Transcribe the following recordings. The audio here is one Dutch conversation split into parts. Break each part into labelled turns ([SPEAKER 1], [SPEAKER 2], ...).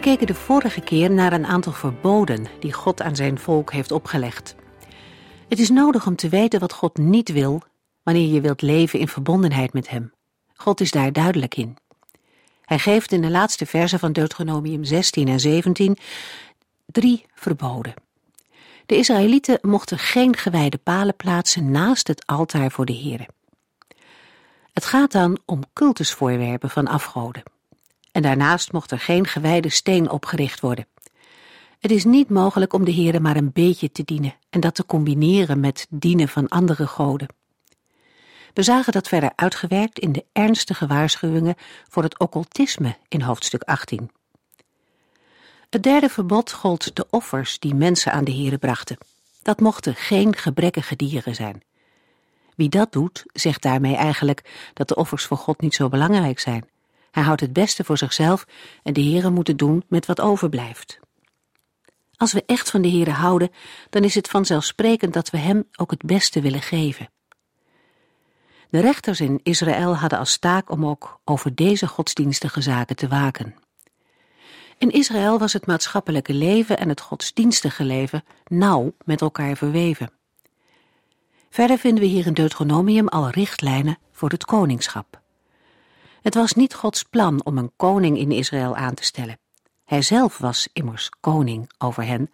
[SPEAKER 1] We keken de vorige keer naar een aantal verboden die God aan zijn volk heeft opgelegd. Het is nodig om te weten wat God niet wil wanneer je wilt leven in verbondenheid met Hem. God is daar duidelijk in. Hij geeft in de laatste versen van Deuteronomium 16 en 17 drie verboden. De Israëlieten mochten geen gewijde palen plaatsen naast het altaar voor de Here. Het gaat dan om cultusvoorwerpen van afgoden. En daarnaast mocht er geen gewijde steen opgericht worden. Het is niet mogelijk om de Heere maar een beetje te dienen en dat te combineren met dienen van andere goden. We zagen dat verder uitgewerkt in de ernstige waarschuwingen voor het occultisme in hoofdstuk 18. Het derde verbod gold de offers die mensen aan de Heere brachten. Dat mochten geen gebrekkige dieren zijn. Wie dat doet, zegt daarmee eigenlijk dat de offers voor God niet zo belangrijk zijn. Hij houdt het beste voor zichzelf en de Heere moet het doen met wat overblijft. Als we echt van de Heere houden, dan is het vanzelfsprekend dat we Hem ook het beste willen geven. De rechters in Israël hadden als taak om ook over deze godsdienstige zaken te waken. In Israël was het maatschappelijke leven en het godsdienstige leven nauw met elkaar verweven. Verder vinden we hier in Deuteronomium al richtlijnen voor het koningschap. Het was niet Gods plan om een koning in Israël aan te stellen. Hij zelf was immers koning over hen,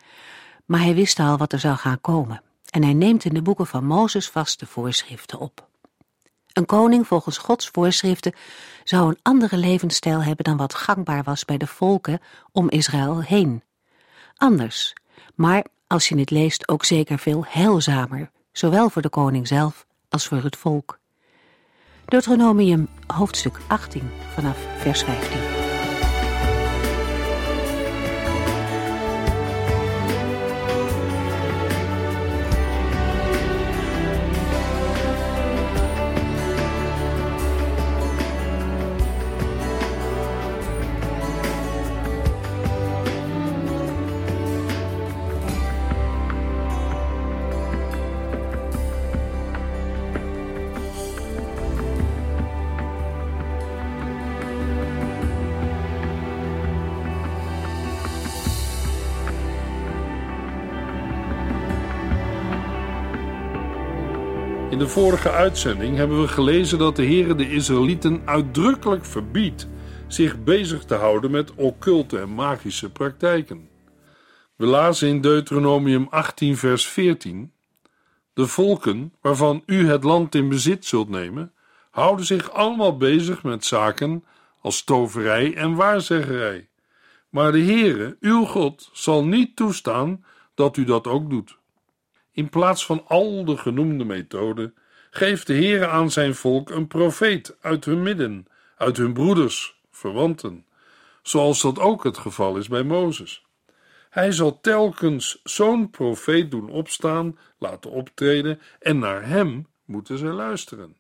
[SPEAKER 1] maar hij wist al wat er zou gaan komen en hij neemt in de boeken van Mozes vaste voorschriften op. Een koning volgens Gods voorschriften zou een andere levensstijl hebben dan wat gangbaar was bij de volken om Israël heen. Anders, maar als je het leest ook zeker veel heilzamer, zowel voor de koning zelf als voor het volk. Deuteronomium hoofdstuk 18 vanaf vers 15.
[SPEAKER 2] In de vorige uitzending hebben we gelezen dat de Heere de Israëlieten uitdrukkelijk verbiedt zich bezig te houden met occulte en magische praktijken. We lazen in Deuteronomium 18, vers 14: De volken waarvan u het land in bezit zult nemen, houden zich allemaal bezig met zaken als toverij en waarzeggerij. Maar de Heere, uw God, zal niet toestaan dat u dat ook doet. In plaats van al de genoemde methoden geeft de Heere aan zijn volk een profeet uit hun midden, uit hun broeders, verwanten, zoals dat ook het geval is bij Mozes. Hij zal telkens zo'n profeet doen opstaan, laten optreden en naar hem moeten zij luisteren.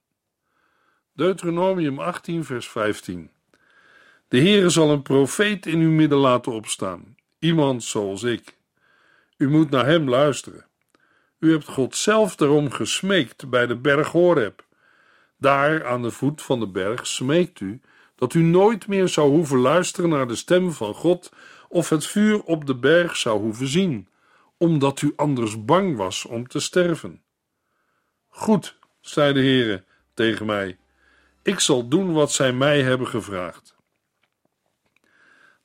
[SPEAKER 2] Deuteronomium 18, vers 15. De Heere zal een profeet in uw midden laten opstaan, iemand zoals ik. U moet naar hem luisteren. U hebt God zelf daarom gesmeekt bij de berg Horeb. Daar aan de voet van de berg smeekt u dat u nooit meer zou hoeven luisteren naar de stem van God of het vuur op de berg zou hoeven zien, omdat u anders bang was om te sterven. Goed, zei de Heere tegen mij, ik zal doen wat zij mij hebben gevraagd.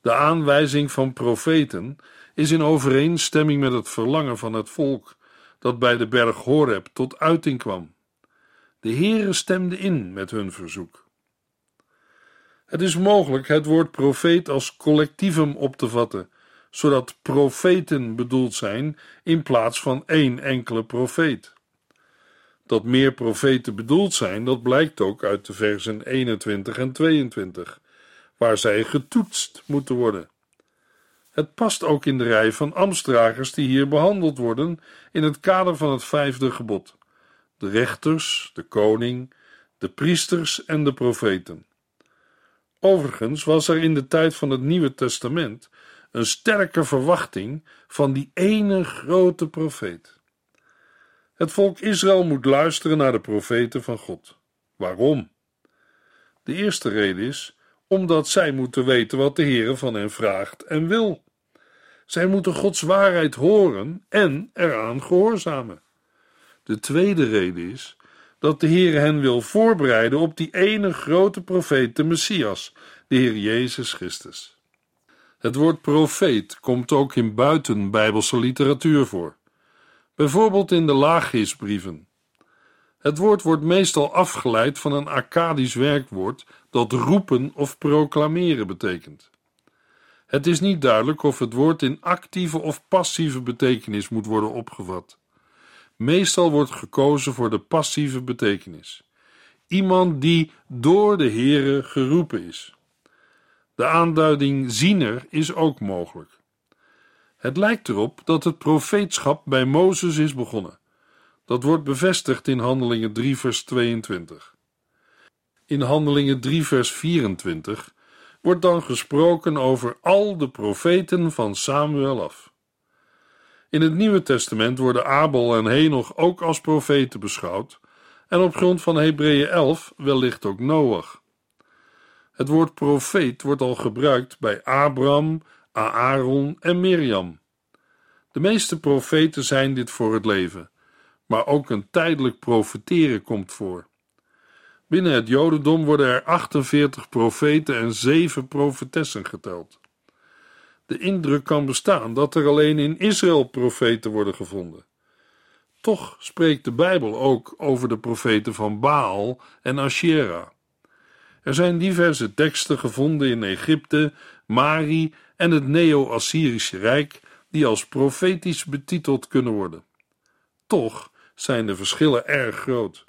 [SPEAKER 2] De aanwijzing van profeten is in overeenstemming met het verlangen van het volk dat bij de berg Horeb tot uiting kwam. De Heere stemde in met hun verzoek. Het is mogelijk het woord profeet als collectievum op te vatten, zodat profeten bedoeld zijn in plaats van één enkele profeet. Dat meer profeten bedoeld zijn, dat blijkt ook uit de versen 21 en 22, waar zij getoetst moeten worden. Het past ook in de rij van ambtsdragers die hier behandeld worden in het kader van het vijfde gebod: de rechters, de koning, de priesters en de profeten. Overigens was er in de tijd van het Nieuwe Testament een sterke verwachting van die ene grote profeet. Het volk Israël moet luisteren naar de profeten van God. Waarom? De eerste reden is omdat zij moeten weten wat de Heere van hen vraagt en wil. Zij moeten Gods waarheid horen en eraan gehoorzamen. De tweede reden is dat de Heer hen wil voorbereiden op die ene grote profeet, de Messias, de Heer Jezus Christus. Het woord profeet komt ook in buitenbijbelse literatuur voor, bijvoorbeeld in de Laaggisbrieven. Het woord wordt meestal afgeleid van een Akkadisch werkwoord dat roepen of proclameren betekent. Het is niet duidelijk of het woord in actieve of passieve betekenis moet worden opgevat. Meestal wordt gekozen voor de passieve betekenis. Iemand die door de Heere geroepen is. De aanduiding ziener is ook mogelijk. Het lijkt erop dat het profeetschap bij Mozes is begonnen. Dat wordt bevestigd in Handelingen 3, vers 22. In Handelingen 3, vers 24 wordt dan gesproken over al de profeten van Samuel af. In het Nieuwe Testament worden Abel en Henoch ook als profeten beschouwd en op grond van Hebreeën 11 wellicht ook Noach. Het woord profeet wordt al gebruikt bij Abraham, Aaron en Mirjam. De meeste profeten zijn dit voor het leven, maar ook een tijdelijk profeteren komt voor. Binnen het Jodendom worden er 48 profeten en 7 profetessen geteld. De indruk kan bestaan dat er alleen in Israël profeten worden gevonden. Toch spreekt de Bijbel ook over de profeten van Baal en Asherah. Er zijn diverse teksten gevonden in Egypte, Mari en het Neo-Assyrische Rijk die als profetisch betiteld kunnen worden. Toch zijn de verschillen erg groot.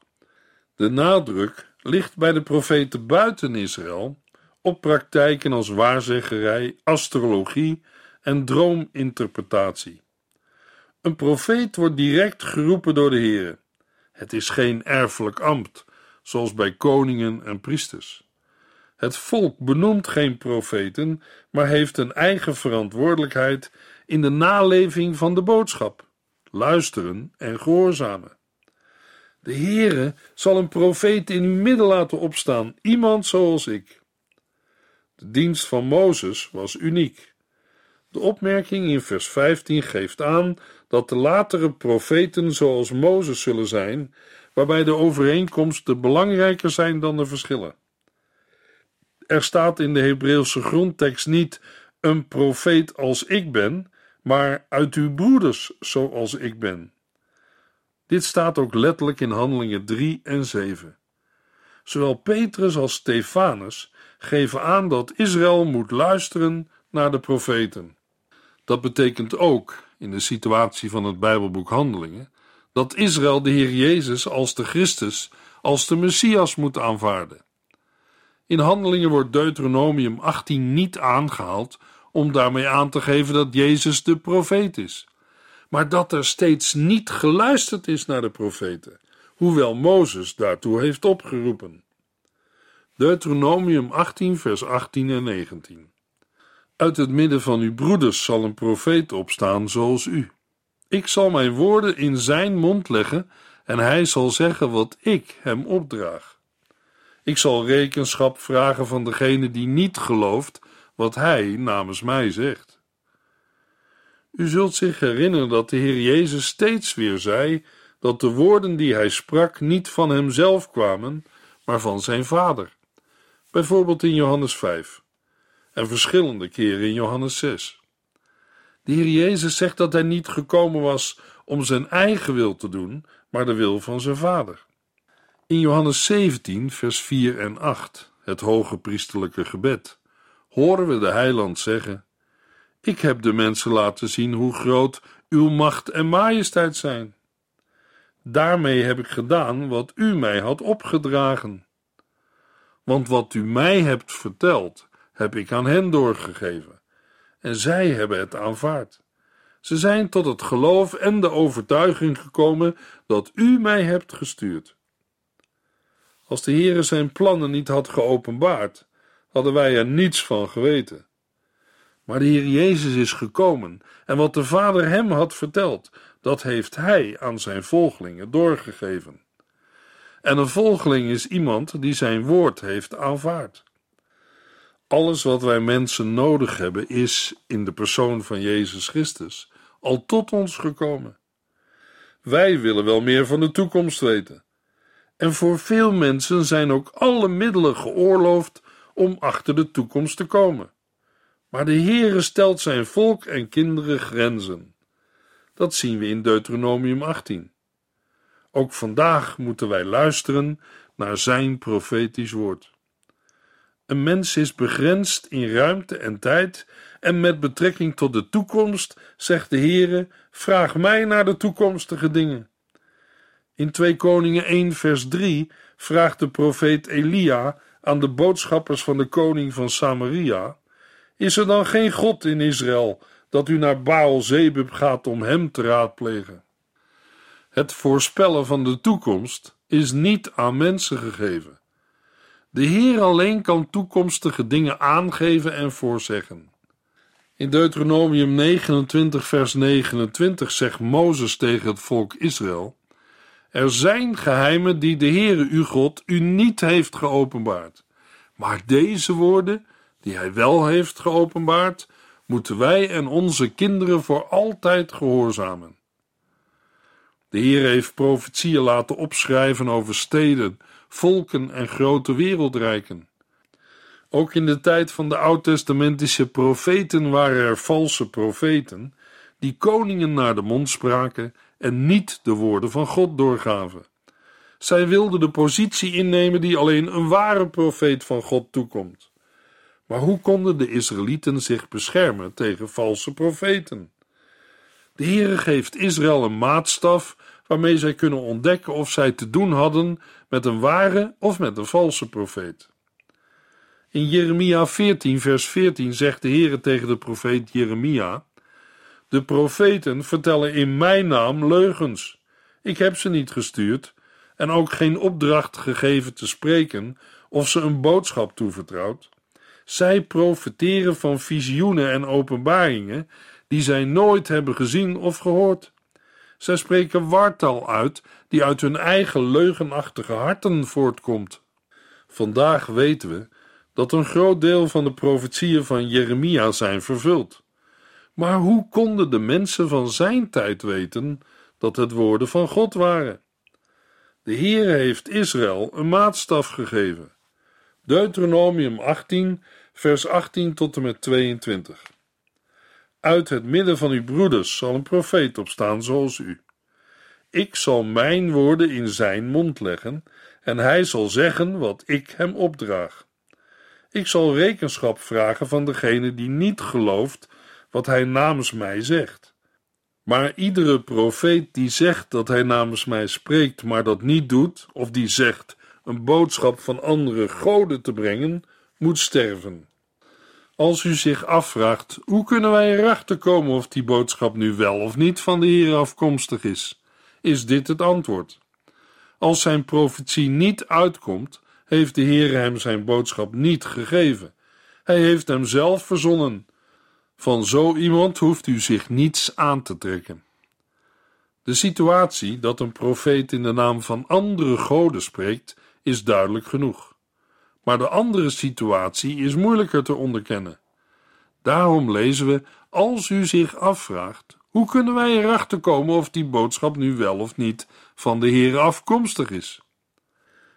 [SPEAKER 2] De nadruk ligt bij de profeten buiten Israël op praktijken als waarzeggerij, astrologie en droominterpretatie. Een profeet wordt direct geroepen door de Heer. Het is geen erfelijk ambt, zoals bij koningen en priesters. Het volk benoemt geen profeten, maar heeft een eigen verantwoordelijkheid in de naleving van de boodschap, luisteren en gehoorzamen. De Heere zal een profeet in uw midden laten opstaan, iemand zoals ik. De dienst van Mozes was uniek. De opmerking in vers 15 geeft aan dat de latere profeten zoals Mozes zullen zijn, waarbij de overeenkomsten belangrijker zijn dan de verschillen. Er staat in de Hebreeuwse grondtekst niet een profeet als ik ben, maar uit uw broeders zoals ik ben. Dit staat ook letterlijk in Handelingen 3 en 7. Zowel Petrus als Stefanus geven aan dat Israël moet luisteren naar de profeten. Dat betekent ook, in de situatie van het Bijbelboek Handelingen, dat Israël de Heer Jezus als de Christus, als de Messias moet aanvaarden. In Handelingen wordt Deuteronomium 18 niet aangehaald om daarmee aan te geven dat Jezus de profeet is, maar dat er steeds niet geluisterd is naar de profeten, hoewel Mozes daartoe heeft opgeroepen. Deuteronomium 18, vers 18 en 19. Uit het midden van uw broeders zal een profeet opstaan zoals u. Ik zal mijn woorden in zijn mond leggen en hij zal zeggen wat ik hem opdraag. Ik zal rekenschap vragen van degene die niet gelooft wat hij namens mij zegt. U zult zich herinneren dat de Heer Jezus steeds weer zei dat de woorden die hij sprak niet van hemzelf kwamen, maar van zijn Vader. Bijvoorbeeld in Johannes 5 en verschillende keren in Johannes 6. De Heer Jezus zegt dat hij niet gekomen was om zijn eigen wil te doen, maar de wil van zijn Vader. In Johannes 17, vers 4 en 8, het hoge priesterlijke gebed, horen we de heiland zeggen: Ik heb de mensen laten zien hoe groot uw macht en majesteit zijn. Daarmee heb ik gedaan wat u mij had opgedragen. Want wat u mij hebt verteld, heb ik aan hen doorgegeven. en zij hebben het aanvaard. Ze zijn tot het geloof en de overtuiging gekomen dat u mij hebt gestuurd. Als de Heere zijn plannen niet had geopenbaard, hadden wij er niets van geweten. Maar de Heer Jezus is gekomen en wat de Vader hem had verteld, dat heeft hij aan zijn volgelingen doorgegeven. En een volgeling is iemand die zijn woord heeft aanvaard. Alles wat wij mensen nodig hebben is in de persoon van Jezus Christus al tot ons gekomen. Wij willen wel meer van de toekomst weten. En voor veel mensen zijn ook alle middelen geoorloofd om achter de toekomst te komen. Maar de Heere stelt zijn volk en kinderen grenzen. Dat zien we in Deuteronomium 18. Ook vandaag moeten wij luisteren naar zijn profetisch woord. Een mens is begrensd in ruimte en tijd en met betrekking tot de toekomst zegt de Heere: vraag mij naar de toekomstige dingen. In 2 Koningen 1 vers 3 vraagt de profeet Elia aan de boodschappers van de koning van Samaria: Is er dan geen God in Israël dat u naar Baal Zebub gaat om hem te raadplegen? Het voorspellen van de toekomst is niet aan mensen gegeven. De Heer alleen kan toekomstige dingen aangeven en voorzeggen. In Deuteronomium 29, vers 29 zegt Mozes tegen het volk Israël: Er zijn geheimen die de Heere uw God u niet heeft geopenbaard. Maar deze woorden, die hij wel heeft geopenbaard, moeten wij en onze kinderen voor altijd gehoorzamen. De Heer heeft profetieën laten opschrijven over steden, volken en grote wereldrijken. Ook in de tijd van de oud-testamentische profeten waren er valse profeten die koningen naar de mond spraken en niet de woorden van God doorgaven. Zij wilden de positie innemen die alleen een ware profeet van God toekomt. Maar hoe konden de Israëlieten zich beschermen tegen valse profeten? De Heere geeft Israël een maatstaf waarmee zij kunnen ontdekken of zij te doen hadden met een ware of met een valse profeet. In Jeremia 14, vers 14 zegt de Heere tegen de profeet Jeremia: De profeten vertellen in mijn naam leugens. Ik heb ze niet gestuurd en ook geen opdracht gegeven te spreken of ze een boodschap toevertrouwd. Zij profeteren van visioenen en openbaringen die zij nooit hebben gezien of gehoord. Zij spreken wartaal uit die uit hun eigen leugenachtige harten voortkomt. Vandaag weten we dat een groot deel van de profetieën van Jeremia zijn vervuld. Maar hoe konden de mensen van zijn tijd weten dat het woorden van God waren? De Heer heeft Israël een maatstaf gegeven. Deuteronomium 18, vers 18 tot en met 22. Uit het midden van uw broeders zal een profeet opstaan zoals u. Ik zal mijn woorden in zijn mond leggen, en hij zal zeggen wat ik hem opdraag. Ik zal rekenschap vragen van degene die niet gelooft wat hij namens mij zegt. Maar iedere profeet die zegt dat hij namens mij spreekt, maar dat niet doet, of die zegt een boodschap van andere goden te brengen, moet sterven. Als u zich afvraagt, hoe kunnen wij erachter komen of die boodschap nu wel of niet van de Heer afkomstig is, is dit het antwoord. Als zijn profetie niet uitkomt, heeft de Heer hem zijn boodschap niet gegeven. Hij heeft hem zelf verzonnen. Van zo iemand hoeft u zich niets aan te trekken. De situatie dat een profeet in de naam van andere goden spreekt, is duidelijk genoeg. Maar de andere situatie is moeilijker te onderkennen. Daarom lezen we: Als u zich afvraagt, hoe kunnen wij erachter komen of die boodschap nu wel of niet van de Heer afkomstig is?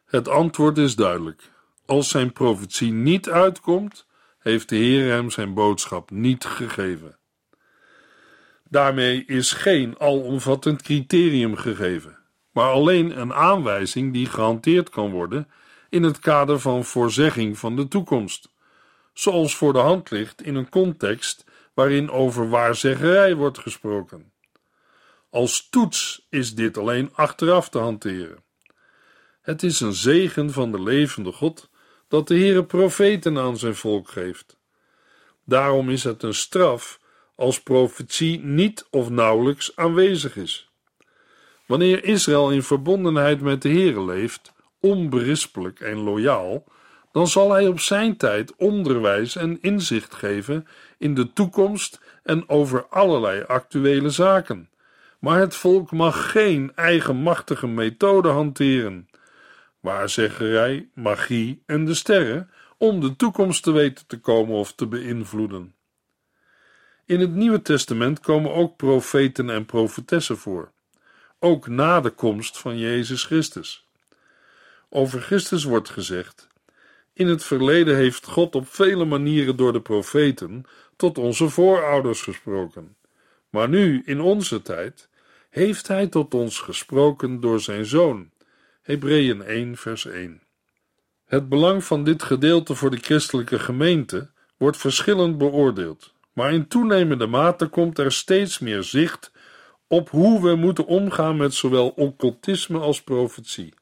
[SPEAKER 2] Het antwoord is duidelijk. Als zijn profetie niet uitkomt, heeft de Heer hem zijn boodschap niet gegeven. Daarmee is geen alomvattend criterium gegeven, maar alleen een aanwijzing die gehanteerd kan worden in het kader van voorzegging van de toekomst, zoals voor de hand ligt in een context waarin over waarzeggerij wordt gesproken. Als toets is dit alleen achteraf te hanteren. Het is een zegen van de levende God dat de Heere profeten aan zijn volk geeft. Daarom is het een straf als profetie niet of nauwelijks aanwezig is. Wanneer Israël in verbondenheid met de Heere leeft, onberispelijk en loyaal, dan zal hij op zijn tijd onderwijs en inzicht geven in de toekomst en over allerlei actuele zaken. Maar het volk mag geen eigenmachtige methode hanteren, waarzeggerij, magie en de sterren, om de toekomst te weten te komen of te beïnvloeden. In het Nieuwe Testament komen ook profeten en profetessen voor, ook na de komst van Jezus Christus. Over Christus wordt gezegd: In het verleden heeft God op vele manieren door de profeten tot onze voorouders gesproken. Maar nu, in onze tijd, heeft Hij tot ons gesproken door Zijn Zoon. Hebreeën 1, vers 1. Het belang van dit gedeelte voor de christelijke gemeente wordt verschillend beoordeeld, maar in toenemende mate komt er steeds meer zicht op hoe we moeten omgaan met zowel occultisme als profetie.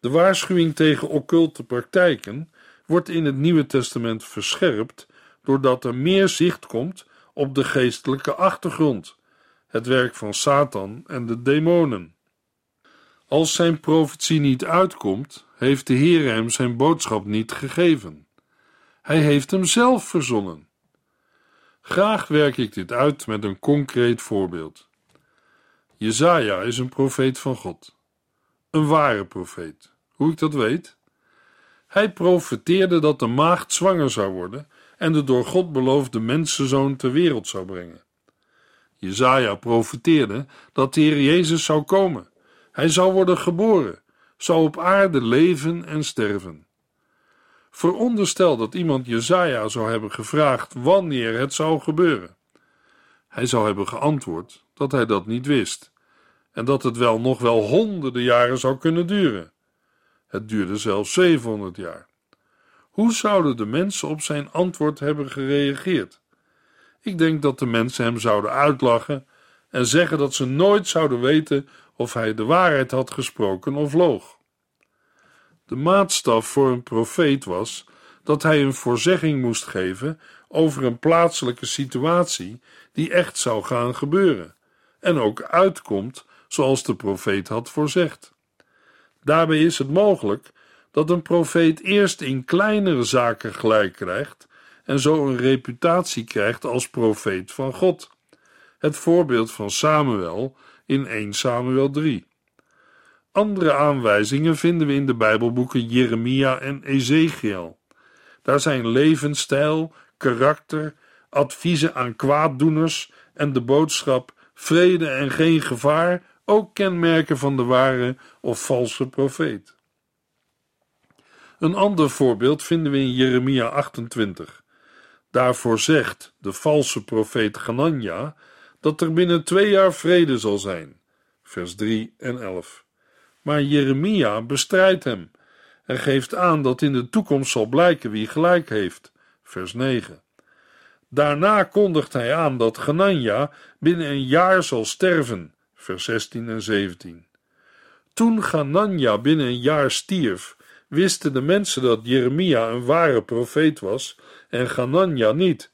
[SPEAKER 2] De waarschuwing tegen occulte praktijken wordt in het Nieuwe Testament verscherpt doordat er meer zicht komt op de geestelijke achtergrond, het werk van Satan en de demonen. Als zijn profetie niet uitkomt, heeft de Heer hem zijn boodschap niet gegeven. Hij heeft hem zelf verzonnen. Graag werk ik dit uit met een concreet voorbeeld. Jezaja is een profeet van God. Een ware profeet. Hoe ik dat weet? Hij profeteerde dat de maagd zwanger zou worden en de door God beloofde mensenzoon ter wereld zou brengen. Jezaja profeteerde dat de Heer Jezus zou komen. Hij zou worden geboren, zou op aarde leven en sterven. Veronderstel dat iemand Jezaja zou hebben gevraagd wanneer het zou gebeuren. Hij zou hebben geantwoord dat hij dat niet wist en dat het wel nog wel honderden jaren zou kunnen duren. Het duurde zelfs 700 jaar. Hoe zouden de mensen op zijn antwoord hebben gereageerd? Ik denk dat de mensen hem zouden uitlachen en zeggen dat ze nooit zouden weten of hij de waarheid had gesproken of loog. De maatstaf voor een profeet was dat hij een voorzegging moest geven over een plaatselijke situatie die echt zou gaan gebeuren en ook uitkomt zoals de profeet had voorzegd. Daarbij is het mogelijk dat een profeet eerst in kleinere zaken gelijk krijgt en zo een reputatie krijgt als profeet van God. Het voorbeeld van Samuel in 1 Samuel 3. Andere aanwijzingen vinden we in de Bijbelboeken Jeremia en Ezekiel. Daar zijn levensstijl, karakter, adviezen aan kwaaddoeners en de boodschap vrede en geen gevaar ook kenmerken van de ware of valse profeet. Een ander voorbeeld vinden we in Jeremia 28. Daarvoor zegt de valse profeet Ganania dat er binnen twee jaar vrede zal zijn. Vers 3 en 11. Maar Jeremia bestrijdt hem en geeft aan dat in de toekomst zal blijken wie gelijk heeft. Vers 9. Daarna kondigt hij aan dat Ganania binnen een jaar zal sterven. Vers 16 en 17. Toen Ganania binnen een jaar stierf, wisten de mensen dat Jeremia een ware profeet was en Ganania niet.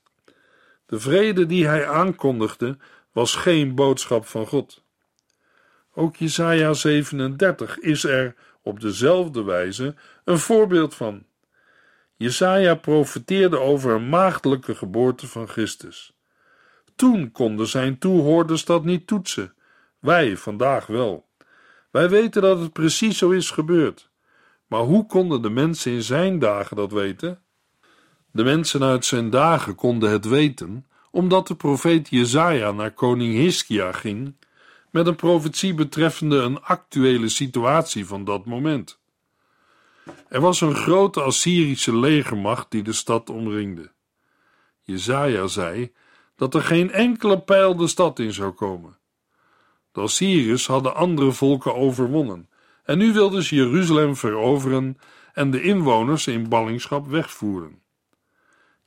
[SPEAKER 2] De vrede die hij aankondigde was geen boodschap van God. Ook Jesaja 37 is er op dezelfde wijze een voorbeeld van. Jesaja profeteerde over een maagdelijke geboorte van Christus. Toen konden zijn toehoorders dat niet toetsen, wij vandaag wel. Wij weten dat het precies zo is gebeurd. Maar hoe konden de mensen in zijn dagen dat weten? De mensen uit zijn dagen konden het weten, omdat de profeet Jezaja naar koning Hiskia ging met een profetie betreffende een actuele situatie van dat moment. Er was een grote Assyrische legermacht die de stad omringde. Jezaja zei dat er geen enkele pijl de stad in zou komen. De Assyriërs hadden andere volken overwonnen en nu wilden ze Jeruzalem veroveren en de inwoners in ballingschap wegvoeren.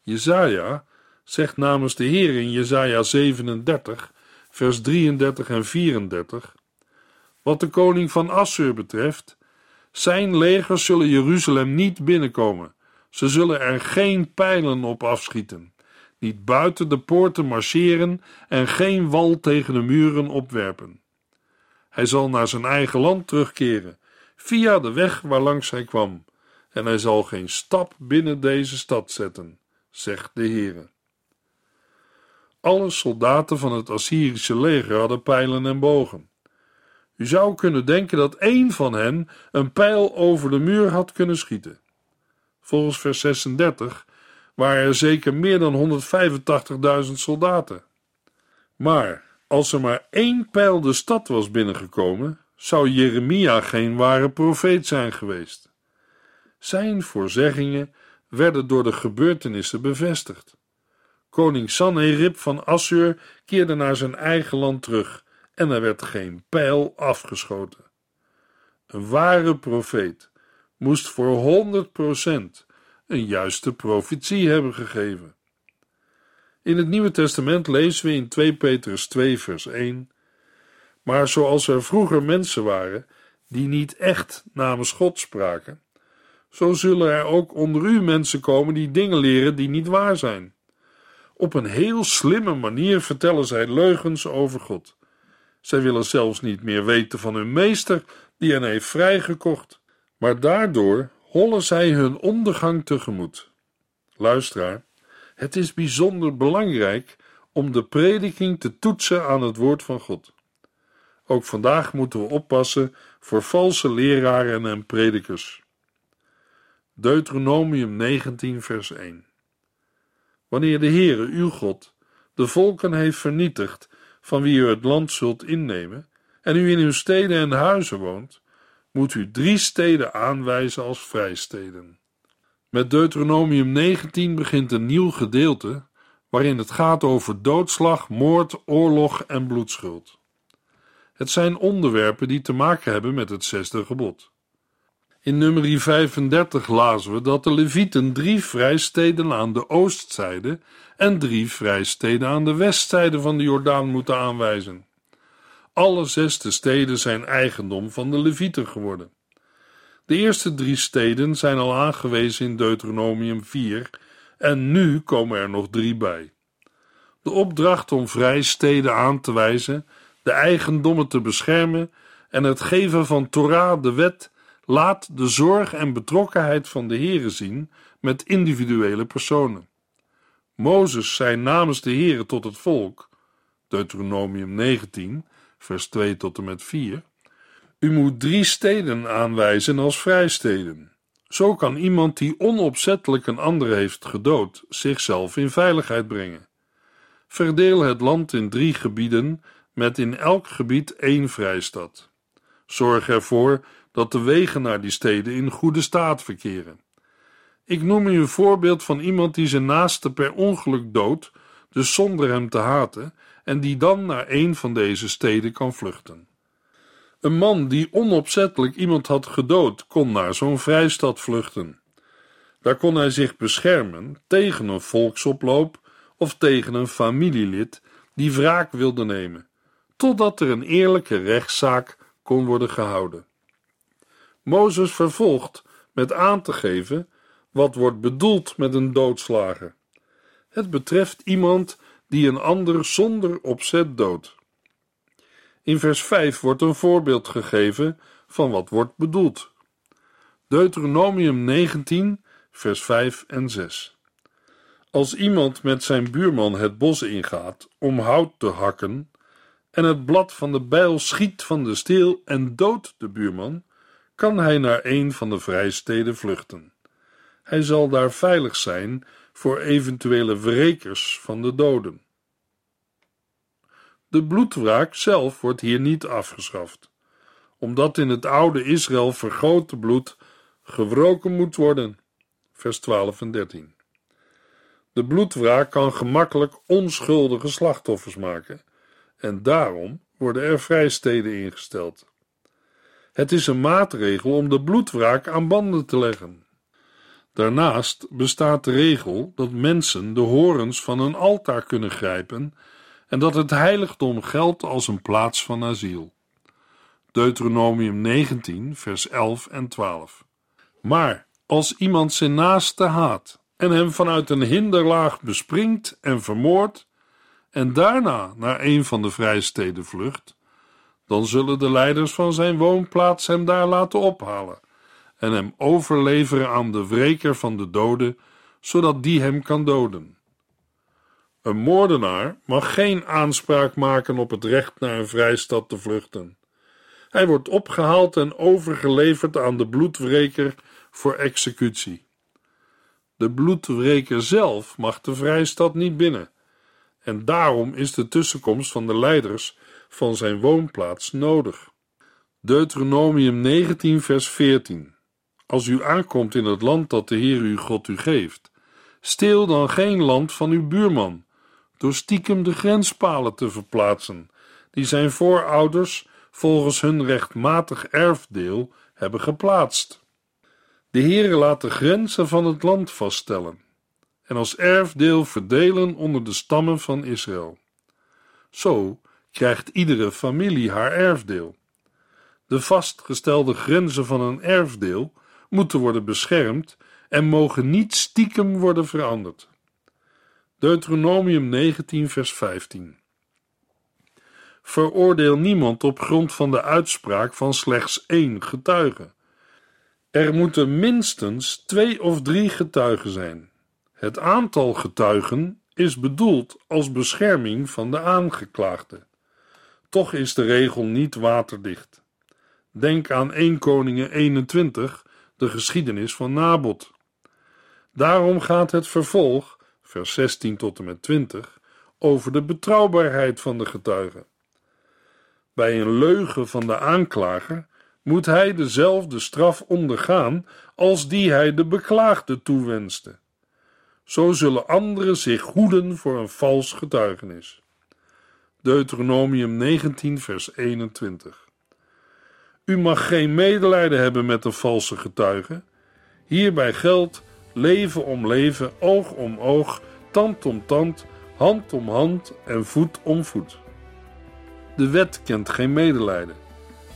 [SPEAKER 2] Jezaja zegt namens de Heer in Jezaja 37, vers 33 en 34, wat de koning van Assur betreft, zijn legers zullen Jeruzalem niet binnenkomen, Ze zullen er geen pijlen op afschieten, niet buiten de poorten marcheren en geen wal tegen de muren opwerpen. Hij zal naar zijn eigen land terugkeren, via de weg waarlangs hij kwam, en hij zal geen stap binnen deze stad zetten, zegt de Heere. Alle soldaten van het Assyrische leger hadden pijlen en bogen. U zou kunnen denken dat één van hen een pijl over de muur had kunnen schieten. Volgens vers 36 waren er zeker meer dan 185.000 soldaten. Maar als er maar één pijl de stad was binnengekomen, zou Jeremia geen ware profeet zijn geweest. Zijn voorzeggingen werden door de gebeurtenissen bevestigd. Koning Sanherib van Assur keerde naar zijn eigen land terug en er werd geen pijl afgeschoten. Een ware profeet moest voor 100% een juiste profetie hebben gegeven. In het Nieuwe Testament lezen we in 2 Petrus 2 vers 1 Maar zoals er vroeger mensen waren die niet echt namens God spraken, zo zullen er ook onder u mensen komen die dingen leren die niet waar zijn. Op een heel slimme manier vertellen zij leugens over God. Zij willen zelfs niet meer weten van hun meester die hen heeft vrijgekocht, maar daardoor hollen zij hun ondergang tegemoet. Luisteraar, het is bijzonder belangrijk om de prediking te toetsen aan het woord van God. Ook vandaag moeten we oppassen voor valse leraren en predikers. Deuteronomium 19, vers 1. Wanneer de Heere, uw God, de volken heeft vernietigd van wie u het land zult innemen, en u in uw steden en huizen woont, moet u drie steden aanwijzen als vrijsteden. Met Deuteronomium 19 begint een nieuw gedeelte waarin het gaat over doodslag, moord, oorlog en bloedschuld. Het zijn onderwerpen die te maken hebben met het zesde gebod. In nummer 35 lazen we dat de Levieten drie vrijsteden aan de oostzijde en drie vrijsteden aan de westzijde van de Jordaan moeten aanwijzen. Alle zesde steden zijn eigendom van de Levieten geworden. De eerste drie steden zijn al aangewezen in Deuteronomium 4 en nu komen er nog drie bij. De opdracht om vrijsteden aan te wijzen, de eigendommen te beschermen en het geven van Torah, de wet, laat de zorg en betrokkenheid van de Heere zien met individuele personen. Mozes zei namens de Heere tot het volk, Deuteronomium 19, vers 2 tot en met 4. U moet drie steden aanwijzen als vrijsteden. Zo kan iemand die onopzettelijk een ander heeft gedood zichzelf in veiligheid brengen. Verdeel het land in drie gebieden met in elk gebied één vrijstad. Zorg ervoor dat de wegen naar die steden in goede staat verkeren. Ik noem u een voorbeeld van iemand die zijn naaste per ongeluk doodt, dus zonder hem te haten, en die dan naar een van deze steden kan vluchten. Een man die onopzettelijk iemand had gedood, kon naar zo'n vrijstad vluchten. Daar kon hij zich beschermen tegen een volksoploop of tegen een familielid die wraak wilde nemen, totdat er een eerlijke rechtszaak kon worden gehouden. Mozes vervolgt met aan te geven wat wordt bedoeld met een doodslager. Het betreft iemand die een ander zonder opzet doodt. In vers 5 wordt een voorbeeld gegeven van wat wordt bedoeld. Deuteronomium 19, vers 5 en 6. Als iemand met zijn buurman het bos ingaat om hout te hakken, en het blad van de bijl schiet van de steel en doodt de buurman, kan hij naar een van de vrijsteden vluchten. Hij zal daar veilig zijn voor eventuele wrekers van de doden. De bloedwraak zelf wordt hier niet afgeschaft, omdat in het oude Israël vergoten bloed gewroken moet worden. Vers 12 en 13. De bloedwraak kan gemakkelijk onschuldige slachtoffers maken, en daarom worden er vrijsteden ingesteld. Het is een maatregel om de bloedwraak aan banden te leggen. Daarnaast bestaat de regel dat mensen de horens van een altaar kunnen grijpen en dat het heiligdom geldt als een plaats van asiel. Deuteronomium 19, vers 11 en 12. Maar Als iemand zijn naaste haat en hem vanuit een hinderlaag bespringt en vermoordt, en daarna naar een van de vrijsteden vlucht, dan zullen de leiders van zijn woonplaats hem daar laten ophalen en hem overleveren aan de wreker van de doden, zodat die hem kan doden. Een moordenaar mag geen aanspraak maken op het recht naar een vrijstad te vluchten. Hij wordt opgehaald en overgeleverd aan de bloedwreker voor executie. De bloedwreker zelf mag de vrijstad niet binnen, en daarom is de tussenkomst van de leiders van zijn woonplaats nodig. Deuteronomium 19, vers 14. Als u aankomt in het land dat de Heer uw God u geeft, steel dan geen land van uw buurman, door stiekem de grenspalen te verplaatsen, die zijn voorouders volgens hun rechtmatig erfdeel hebben geplaatst. De Heere laat de grenzen van het land vaststellen en als erfdeel verdelen onder de stammen van Israël. Zo krijgt iedere familie haar erfdeel. De vastgestelde grenzen van een erfdeel moeten worden beschermd en mogen niet stiekem worden veranderd. Deuteronomium 19, vers 15. Veroordeel niemand op grond van de uitspraak van slechts één getuige. Er moeten minstens twee of drie getuigen zijn. Het aantal getuigen is bedoeld als bescherming van de aangeklaagde. Toch is de regel niet waterdicht. Denk aan 1 Koningen 21, de geschiedenis van Nabot. Daarom gaat het vervolg, vers 16 tot en met 20, over de betrouwbaarheid van de getuigen. Bij een leugen van de aanklager moet hij dezelfde straf ondergaan als die hij de beklaagde toewenste. Zo zullen anderen zich hoeden voor een vals getuigenis. Deuteronomium 19, vers 21. U mag geen medelijden hebben met een valse getuige. Hierbij geldt leven om leven, oog om oog, tand om tand, hand om hand en voet om voet. De wet kent geen medelijden,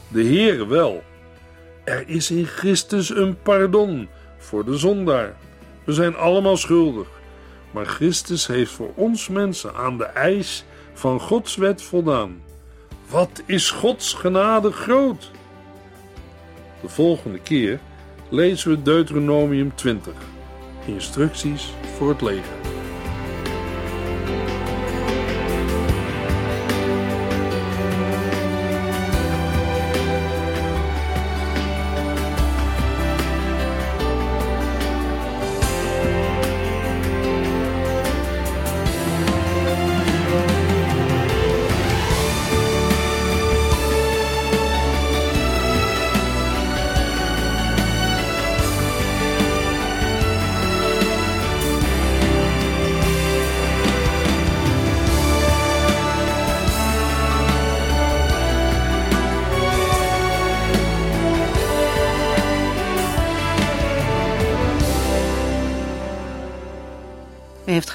[SPEAKER 2] de Heere wel. Er is in Christus een pardon voor de zondaar. We zijn allemaal schuldig, maar Christus heeft voor ons mensen aan de eis van Gods wet voldaan. Wat is Gods genade groot? De volgende keer lezen we Deuteronomium 20. Instructies voor het leger.